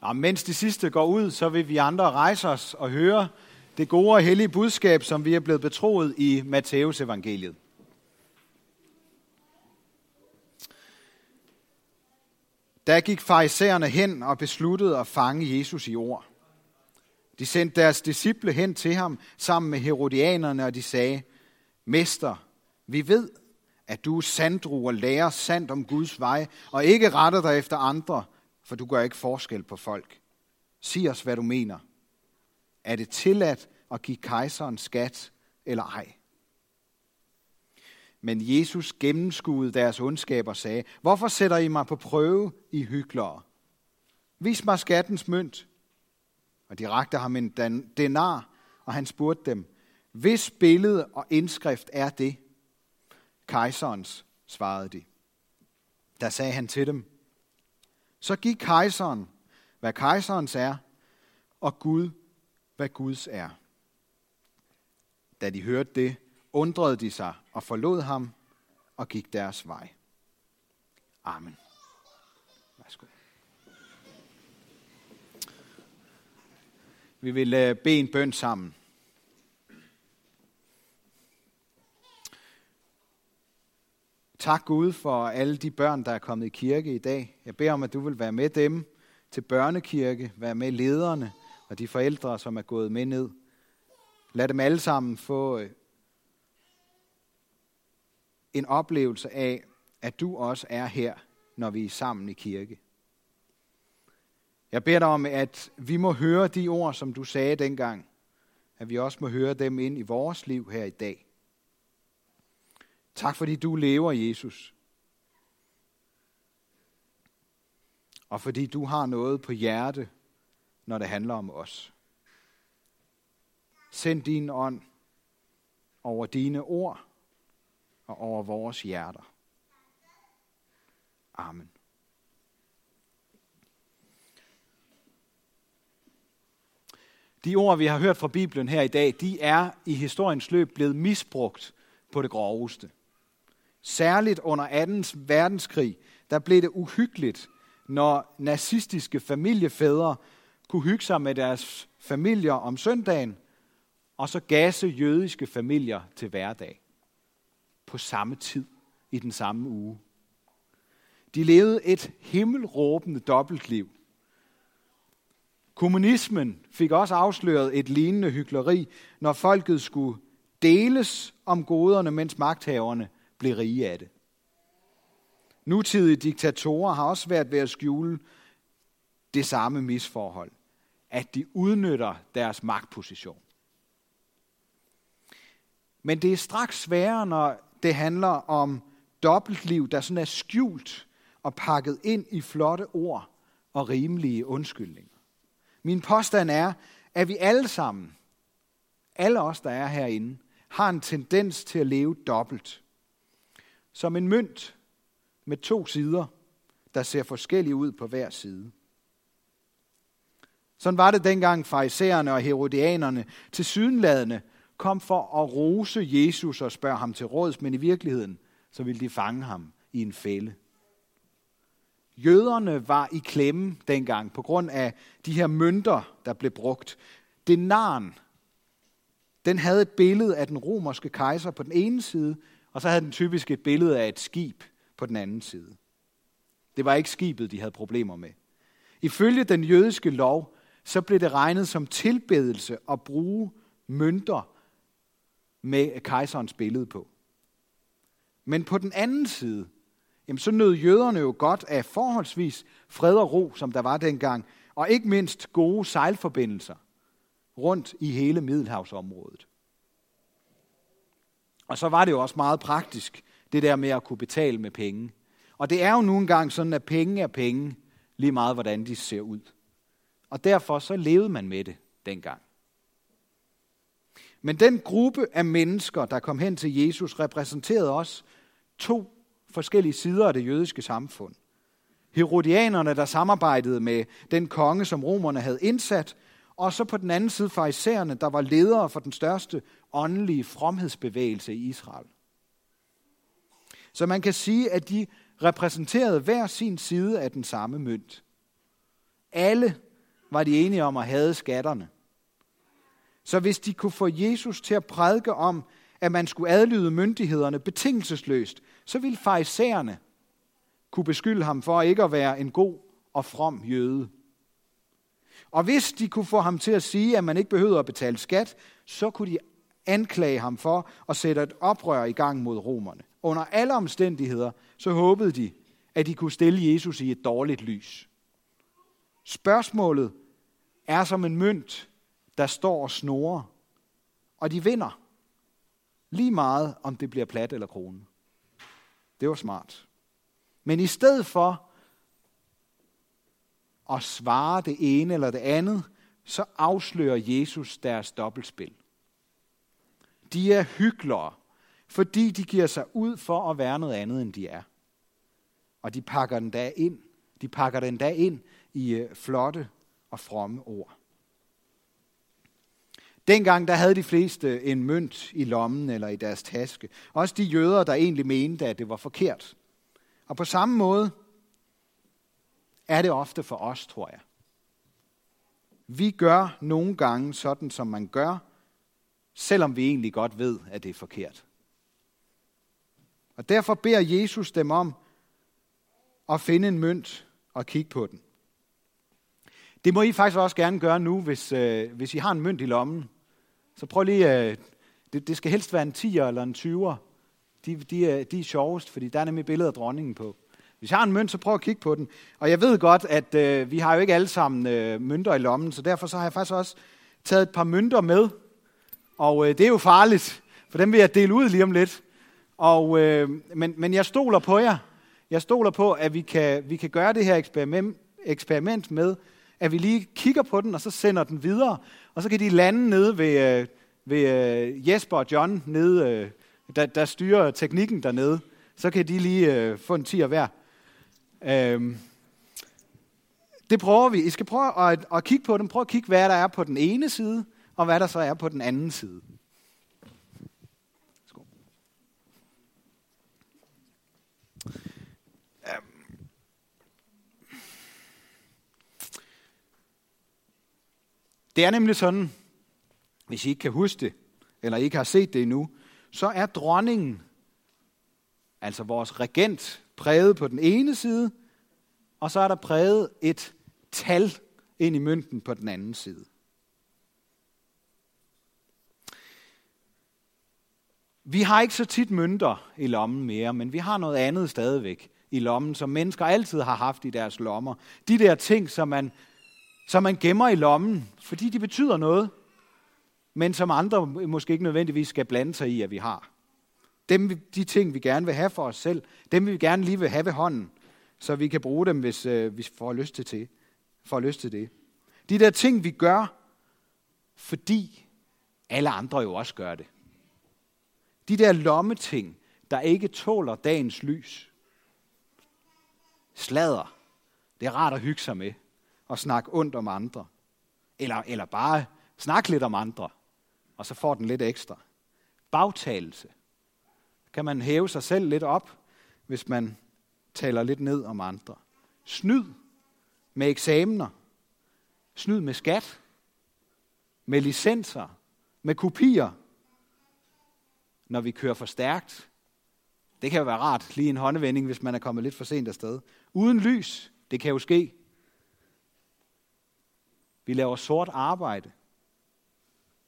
Og mens de sidste går ud, så vil vi andre rejse os og høre det gode og hellige budskab, som vi er blevet betroet i Matteus evangeliet. Da gik farisæerne hen og besluttede at fange Jesus i ord. De sendte deres disciple hen til ham sammen med herodianerne, og de sagde, Mester, vi ved, at du er sandru og lærer sandt om Guds vej, og ikke retter dig efter andre, for du gør ikke forskel på folk. Sig os, hvad du mener. Er det tilladt at give kejseren skat eller ej? Men Jesus gennemskuede deres ondskab og sagde, hvorfor sætter I mig på prøve, i hyklere? Vis mig skattens mønt. Og de rakte ham en denar, og han spurgte dem, hvis billede og indskrift er det? Kejserens, svarede de. Der sagde han til dem, så giv kejseren, hvad kejserens er, og Gud, hvad Guds er. Da de hørte det, undrede de sig og forlod ham og gik deres vej. Amen. Værsgo. Vi vil øh, bede en bøn sammen. Tak Gud for alle de børn, der er kommet i kirke i dag. Jeg beder om, at du vil være med dem til børnekirke, være med lederne og de forældre, som er gået med ned. Lad dem alle sammen få øh, en oplevelse af, at du også er her, når vi er sammen i kirke. Jeg beder dig om, at vi må høre de ord, som du sagde dengang. At vi også må høre dem ind i vores liv her i dag. Tak fordi du lever, Jesus. Og fordi du har noget på hjerte, når det handler om os. Send din ånd over dine ord og over vores hjerter. Amen. De ord, vi har hørt fra Bibelen her i dag, de er i historiens løb blevet misbrugt på det groveste. Særligt under 2. verdenskrig, der blev det uhyggeligt, når nazistiske familiefædre kunne hygge sig med deres familier om søndagen, og så gasse jødiske familier til hverdag på samme tid i den samme uge. De levede et himmelråbende dobbeltliv. Kommunismen fik også afsløret et lignende hykleri, når folket skulle deles om goderne, mens magthaverne blev rige af det. Nutidige diktatorer har også været ved at skjule det samme misforhold, at de udnytter deres magtposition. Men det er straks sværere, når det handler om dobbeltliv, der sådan er skjult og pakket ind i flotte ord og rimelige undskyldninger. Min påstand er, at vi alle sammen, alle os, der er herinde, har en tendens til at leve dobbelt. Som en mønt med to sider, der ser forskellige ud på hver side. Sådan var det dengang farisæerne og herodianerne til sydenladende kom for at rose Jesus og spørge ham til råds, men i virkeligheden så ville de fange ham i en fælde. Jøderne var i klemme dengang på grund af de her mønter, der blev brugt. Denaren, den havde et billede af den romerske kejser på den ene side, og så havde den typisk et billede af et skib på den anden side. Det var ikke skibet, de havde problemer med. Ifølge den jødiske lov, så blev det regnet som tilbedelse at bruge mønter med kejserens billede på. Men på den anden side, jamen så nød jøderne jo godt af forholdsvis fred og ro, som der var dengang, og ikke mindst gode sejlforbindelser rundt i hele Middelhavsområdet. Og så var det jo også meget praktisk, det der med at kunne betale med penge. Og det er jo nu engang sådan, at penge er penge, lige meget hvordan de ser ud. Og derfor så levede man med det dengang. Men den gruppe af mennesker, der kom hen til Jesus, repræsenterede også to forskellige sider af det jødiske samfund. Herodianerne, der samarbejdede med den konge, som romerne havde indsat, og så på den anden side farisæerne, der var ledere for den største åndelige fromhedsbevægelse i Israel. Så man kan sige, at de repræsenterede hver sin side af den samme mønt. Alle var de enige om at have skatterne. Så hvis de kunne få Jesus til at prædike om, at man skulle adlyde myndighederne betingelsesløst, så ville farisæerne kunne beskylde ham for ikke at være en god og from jøde. Og hvis de kunne få ham til at sige, at man ikke behøvede at betale skat, så kunne de anklage ham for at sætte et oprør i gang mod romerne. Under alle omstændigheder, så håbede de, at de kunne stille Jesus i et dårligt lys. Spørgsmålet er som en mønt, der står og snorer, og de vinder. Lige meget, om det bliver plat eller krone. Det var smart. Men i stedet for og svarer det ene eller det andet, så afslører Jesus deres dobbeltspil. De er hyklere, fordi de giver sig ud for at være noget andet, end de er. Og de pakker den da ind. De pakker den da ind i øh, flotte og fromme ord. Dengang der havde de fleste øh, en mønt i lommen eller i deres taske. Også de jøder, der egentlig mente, at det var forkert. Og på samme måde er det ofte for os, tror jeg. Vi gør nogle gange sådan, som man gør, selvom vi egentlig godt ved, at det er forkert. Og derfor beder Jesus dem om at finde en mønt og kigge på den. Det må I faktisk også gerne gøre nu, hvis, øh, hvis I har en mønt i lommen. Så prøv lige, øh, det, det skal helst være en 10'er eller en 20'er. De, de, er, de er sjovest, fordi der er nemlig billeder af dronningen på. Hvis jeg har en mønt, så prøv at kigge på den. Og jeg ved godt, at øh, vi har jo ikke alle sammen øh, mønter i lommen, så derfor så har jeg faktisk også taget et par mønter med. Og øh, det er jo farligt, for dem vil jeg dele ud lige om lidt. Og, øh, men, men jeg stoler på jer. Jeg stoler på, at vi kan, vi kan gøre det her eksperiment, eksperiment med, at vi lige kigger på den, og så sender den videre. Og så kan de lande nede ved, øh, ved øh, Jesper og John, nede, øh, der, der styrer teknikken dernede. Så kan de lige øh, få en tiger hver. Øhm, det prøver vi. I skal prøve at, at kigge på dem. Prøv at kigge, hvad der er på den ene side, og hvad der så er på den anden side. Øhm. Det er nemlig sådan, hvis I ikke kan huske det, eller ikke har set det endnu, så er dronningen, altså vores regent, præget på den ene side, og så er der præget et tal ind i mønten på den anden side. Vi har ikke så tit mønter i lommen mere, men vi har noget andet stadigvæk i lommen, som mennesker altid har haft i deres lommer. De der ting, som man, som man gemmer i lommen, fordi de betyder noget, men som andre måske ikke nødvendigvis skal blande sig i, at vi har. Dem, de ting, vi gerne vil have for os selv, dem vi gerne lige vil have ved hånden, så vi kan bruge dem, hvis øh, vi får lyst til, det. får lyst til det. De der ting, vi gør, fordi alle andre jo også gør det. De der lommeting, der ikke tåler dagens lys. Slader. Det er rart at hygge sig med og snakke ondt om andre. Eller, eller bare snakke lidt om andre, og så får den lidt ekstra. Bagtagelse kan man hæve sig selv lidt op, hvis man taler lidt ned om andre. Snyd med eksamener. Snyd med skat. Med licenser. Med kopier. Når vi kører for stærkt. Det kan jo være rart, lige en håndvending, hvis man er kommet lidt for sent afsted. Uden lys, det kan jo ske. Vi laver sort arbejde.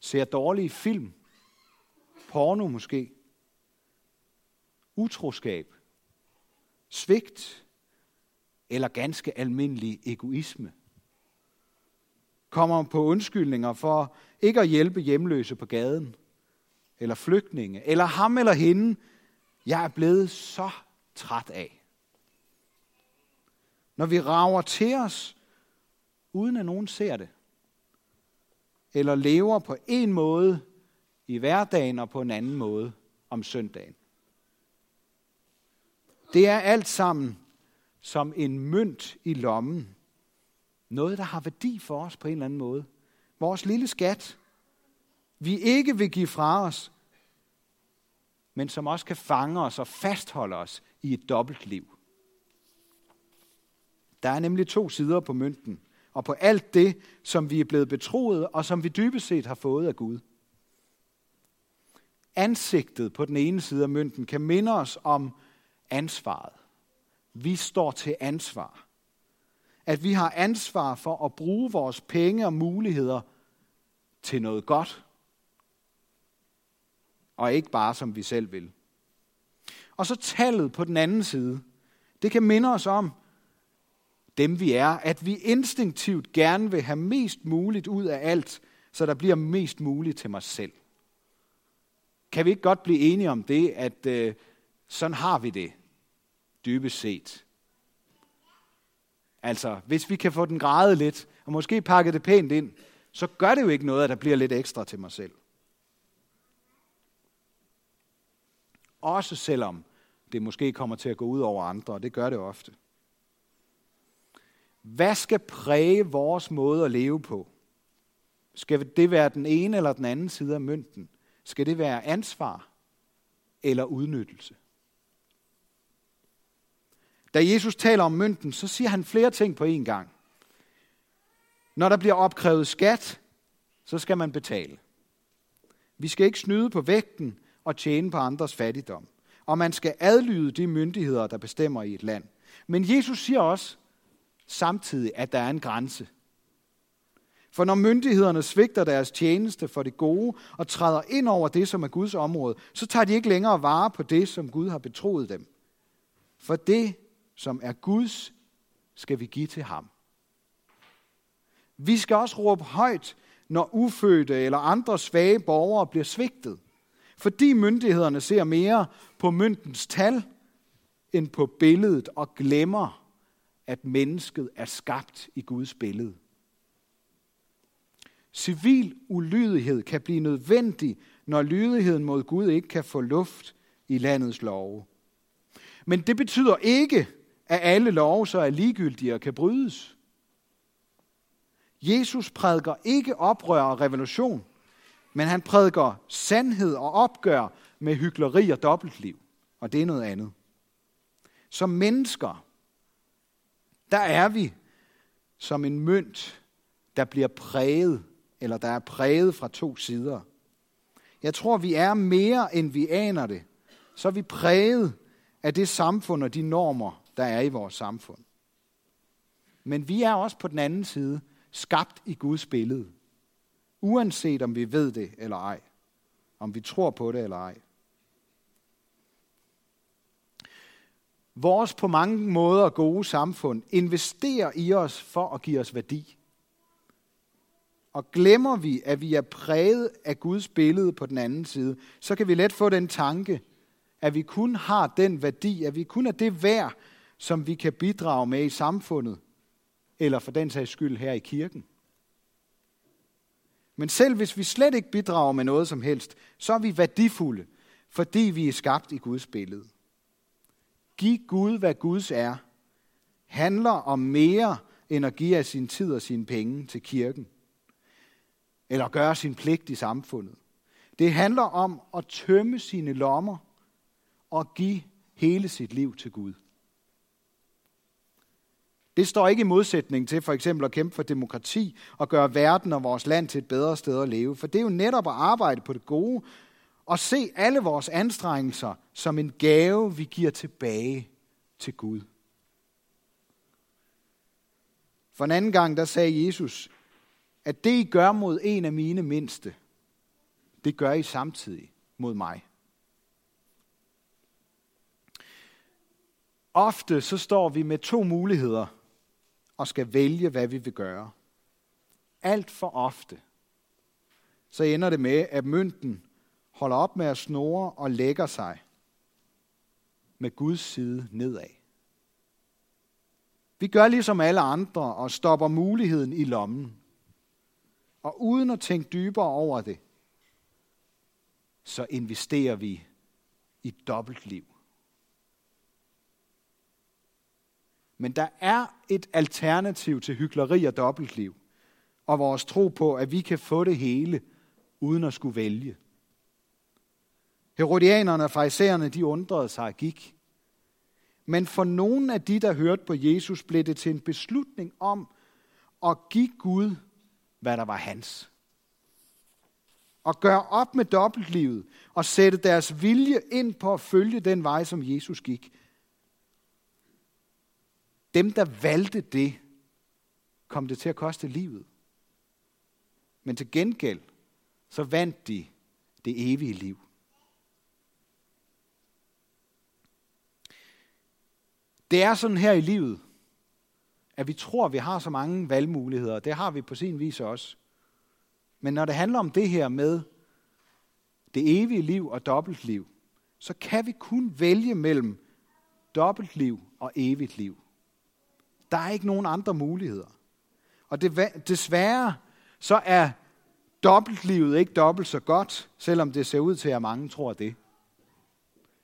Ser dårlige film. Porno måske utroskab, svigt eller ganske almindelig egoisme. Kommer på undskyldninger for ikke at hjælpe hjemløse på gaden, eller flygtninge, eller ham eller hende, jeg er blevet så træt af. Når vi rager til os, uden at nogen ser det, eller lever på en måde i hverdagen og på en anden måde om søndagen. Det er alt sammen som en mønt i lommen. Noget, der har værdi for os på en eller anden måde. Vores lille skat, vi ikke vil give fra os, men som også kan fange os og fastholde os i et dobbelt liv. Der er nemlig to sider på mønten, og på alt det, som vi er blevet betroet, og som vi dybest set har fået af Gud. Ansigtet på den ene side af mønten kan minde os om ansvaret. Vi står til ansvar. At vi har ansvar for at bruge vores penge og muligheder til noget godt, og ikke bare som vi selv vil. Og så tallet på den anden side. Det kan minde os om, dem vi er, at vi instinktivt gerne vil have mest muligt ud af alt, så der bliver mest muligt til mig selv. Kan vi ikke godt blive enige om det, at øh, sådan har vi det, dybest set? Altså, hvis vi kan få den grædet lidt, og måske pakke det pænt ind, så gør det jo ikke noget, at der bliver lidt ekstra til mig selv. Også selvom det måske kommer til at gå ud over andre, og det gør det ofte. Hvad skal præge vores måde at leve på? Skal det være den ene eller den anden side af mønten? Skal det være ansvar eller udnyttelse? Da Jesus taler om mønten, så siger han flere ting på én gang. Når der bliver opkrævet skat, så skal man betale. Vi skal ikke snyde på vægten og tjene på andres fattigdom. Og man skal adlyde de myndigheder, der bestemmer i et land. Men Jesus siger også samtidig, at der er en grænse. For når myndighederne svigter deres tjeneste for det gode og træder ind over det, som er Guds område, så tager de ikke længere vare på det, som Gud har betroet dem. For det, som er Guds, skal vi give til ham. Vi skal også råbe højt, når ufødte eller andre svage borgere bliver svigtet. Fordi myndighederne ser mere på myndens tal end på billedet og glemmer, at mennesket er skabt i Guds billede. Civil ulydighed kan blive nødvendig, når lydigheden mod Gud ikke kan få luft i landets love. Men det betyder ikke, at alle love så er ligegyldige og kan brydes. Jesus prædiker ikke oprør og revolution, men han prædiker sandhed og opgør med hyggeleri og dobbeltliv. Og det er noget andet. Som mennesker, der er vi som en mønt, der bliver præget, eller der er præget fra to sider. Jeg tror, vi er mere, end vi aner det. Så er vi præget af det samfund og de normer, der er i vores samfund. Men vi er også på den anden side skabt i Guds billede. Uanset om vi ved det eller ej. Om vi tror på det eller ej. Vores på mange måder gode samfund investerer i os for at give os værdi. Og glemmer vi, at vi er præget af Guds billede på den anden side, så kan vi let få den tanke, at vi kun har den værdi, at vi kun er det værd, som vi kan bidrage med i samfundet, eller for den sags skyld her i kirken. Men selv hvis vi slet ikke bidrager med noget som helst, så er vi værdifulde, fordi vi er skabt i Guds billede. Giv Gud, hvad Guds er, handler om mere end at give af sin tid og sine penge til kirken, eller gøre sin pligt i samfundet. Det handler om at tømme sine lommer og give hele sit liv til Gud. Det står ikke i modsætning til for eksempel at kæmpe for demokrati og gøre verden og vores land til et bedre sted at leve. For det er jo netop at arbejde på det gode og se alle vores anstrengelser som en gave, vi giver tilbage til Gud. For en anden gang, der sagde Jesus, at det I gør mod en af mine mindste, det gør I samtidig mod mig. Ofte så står vi med to muligheder og skal vælge, hvad vi vil gøre. Alt for ofte, så ender det med, at mønten holder op med at snore og lægger sig med Guds side nedad. Vi gør ligesom alle andre og stopper muligheden i lommen. Og uden at tænke dybere over det, så investerer vi i dobbelt liv. Men der er et alternativ til hykleri og dobbeltliv, og vores tro på, at vi kan få det hele, uden at skulle vælge. Herodianerne og farisæerne, de undrede sig og gik. Men for nogen af de, der hørte på Jesus, blev det til en beslutning om at give Gud, hvad der var hans. Og gøre op med dobbeltlivet og sætte deres vilje ind på at følge den vej, som Jesus gik. Dem, der valgte det, kom det til at koste livet. Men til gengæld, så vandt de det evige liv. Det er sådan her i livet, at vi tror, at vi har så mange valgmuligheder. Det har vi på sin vis også. Men når det handler om det her med det evige liv og dobbeltliv, så kan vi kun vælge mellem dobbeltliv og evigt liv. Der er ikke nogen andre muligheder. Og det, desværre så er dobbeltlivet ikke dobbelt så godt, selvom det ser ud til, at mange tror det.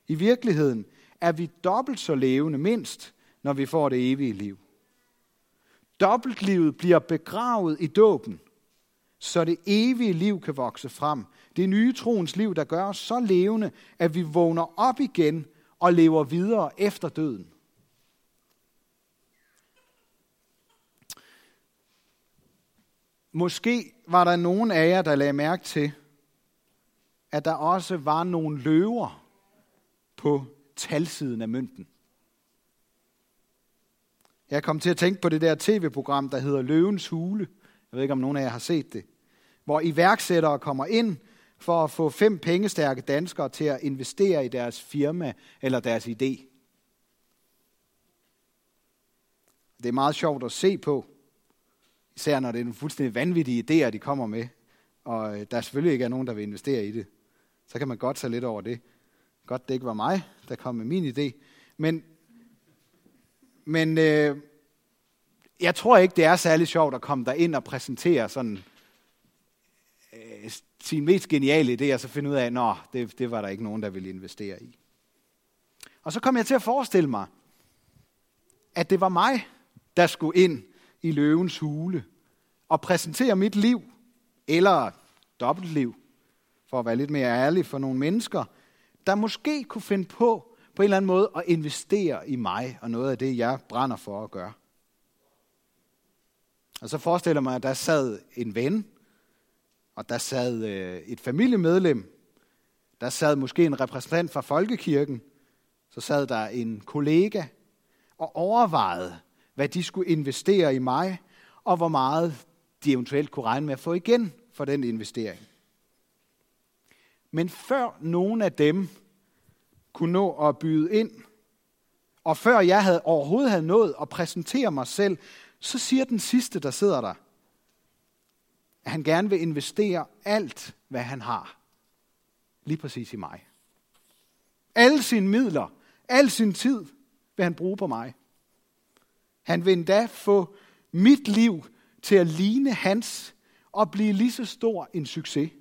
I virkeligheden er vi dobbelt så levende mindst, når vi får det evige liv. Dobbeltlivet bliver begravet i dåben, så det evige liv kan vokse frem. Det nye troens liv, der gør os så levende, at vi vågner op igen og lever videre efter døden. Måske var der nogen af jer, der lagde mærke til, at der også var nogle løver på talsiden af mønten. Jeg kom til at tænke på det der tv-program, der hedder Løvens Hule. Jeg ved ikke, om nogen af jer har set det. Hvor iværksættere kommer ind for at få fem pengestærke danskere til at investere i deres firma eller deres idé. Det er meget sjovt at se på, især når det er nogle fuldstændig vanvittige idéer, de kommer med, og øh, der selvfølgelig ikke er nogen, der vil investere i det. Så kan man godt tage lidt over det. Godt, det ikke var mig, der kom med min idé. Men, men øh, jeg tror ikke, det er særlig sjovt at komme der ind og præsentere sådan øh, sin mest geniale idé, og så finde ud af, at det, det var der ikke nogen, der ville investere i. Og så kom jeg til at forestille mig, at det var mig, der skulle ind i løvens hule og præsentere mit liv, eller dobbeltliv, for at være lidt mere ærlig for nogle mennesker, der måske kunne finde på på en eller anden måde at investere i mig og noget af det, jeg brænder for at gøre. Og så forestiller mig, at der sad en ven, og der sad øh, et familiemedlem, der sad måske en repræsentant fra folkekirken, så sad der en kollega og overvejede, hvad de skulle investere i mig, og hvor meget de eventuelt kunne regne med at få igen for den investering. Men før nogen af dem kunne nå at byde ind, og før jeg havde overhovedet havde nået at præsentere mig selv, så siger den sidste, der sidder der, at han gerne vil investere alt, hvad han har. Lige præcis i mig. Alle sine midler, al sin tid vil han bruge på mig. Han vil endda få mit liv til at ligne hans og blive lige så stor en succes.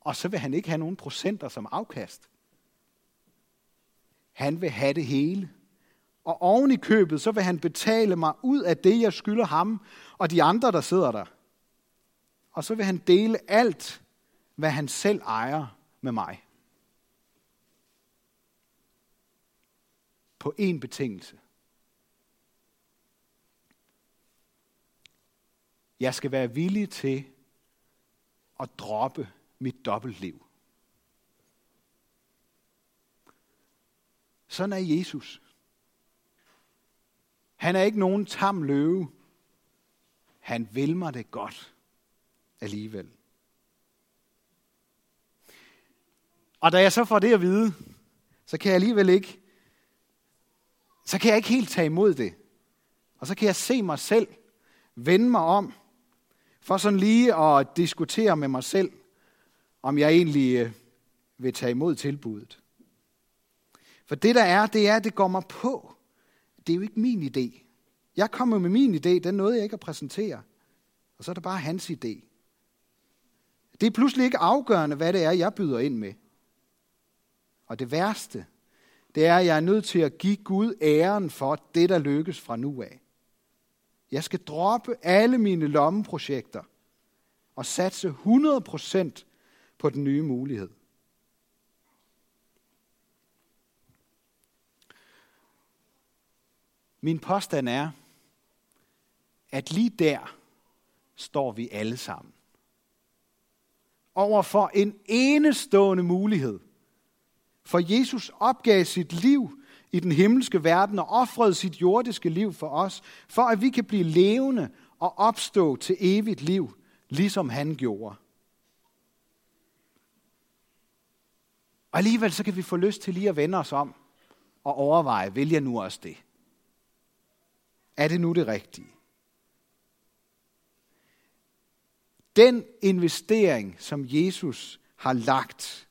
Og så vil han ikke have nogen procenter som afkast. Han vil have det hele. Og oven i købet, så vil han betale mig ud af det, jeg skylder ham og de andre, der sidder der. Og så vil han dele alt, hvad han selv ejer med mig. På én betingelse. Jeg skal være villig til at droppe mit dobbeltliv. Sådan er Jesus. Han er ikke nogen tam løve. Han vil mig det godt alligevel. Og da jeg så får det at vide, så kan jeg alligevel ikke, så kan jeg ikke helt tage imod det. Og så kan jeg se mig selv vende mig om, for sådan lige at diskutere med mig selv, om jeg egentlig øh, vil tage imod tilbuddet. For det der er, det er, at det går mig på. Det er jo ikke min idé. Jeg kommer med min idé, den nåede jeg ikke at præsentere. Og så er det bare hans idé. Det er pludselig ikke afgørende, hvad det er, jeg byder ind med. Og det værste, det er, at jeg er nødt til at give Gud æren for det, der lykkes fra nu af. Jeg skal droppe alle mine lommeprojekter og satse 100% på den nye mulighed. Min påstand er, at lige der står vi alle sammen. Over for en enestående mulighed. For Jesus opgav sit liv i den himmelske verden og offrede sit jordiske liv for os, for at vi kan blive levende og opstå til evigt liv, ligesom han gjorde. Og alligevel så kan vi få lyst til lige at vende os om og overveje, vil jeg nu også det? Er det nu det rigtige? Den investering, som Jesus har lagt,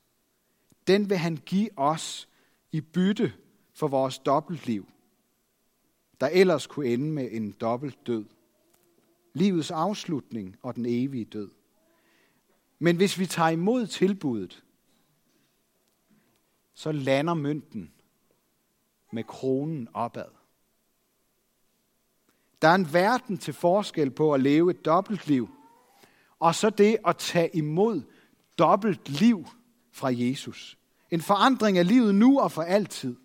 den vil han give os i bytte for vores dobbeltliv, der ellers kunne ende med en dobbelt død. Livets afslutning og den evige død. Men hvis vi tager imod tilbuddet, så lander mønten med kronen opad. Der er en verden til forskel på at leve et dobbeltliv, og så det at tage imod dobbelt liv fra Jesus. En forandring af livet nu og for altid.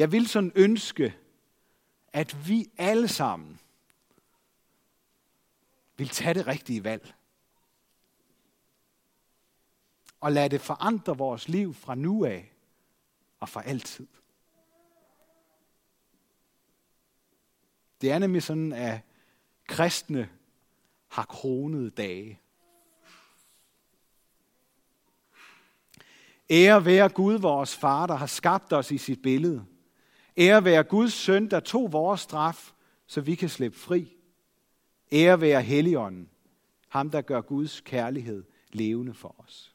Jeg vil sådan ønske, at vi alle sammen vil tage det rigtige valg. Og lade det forandre vores liv fra nu af og for altid. Det er nemlig sådan, at kristne har kronede dage. Ære være Gud, vores far, der har skabt os i sit billede. Ære være Guds søn, der tog vores straf, så vi kan slippe fri. Ære være Helligånden, ham der gør Guds kærlighed levende for os.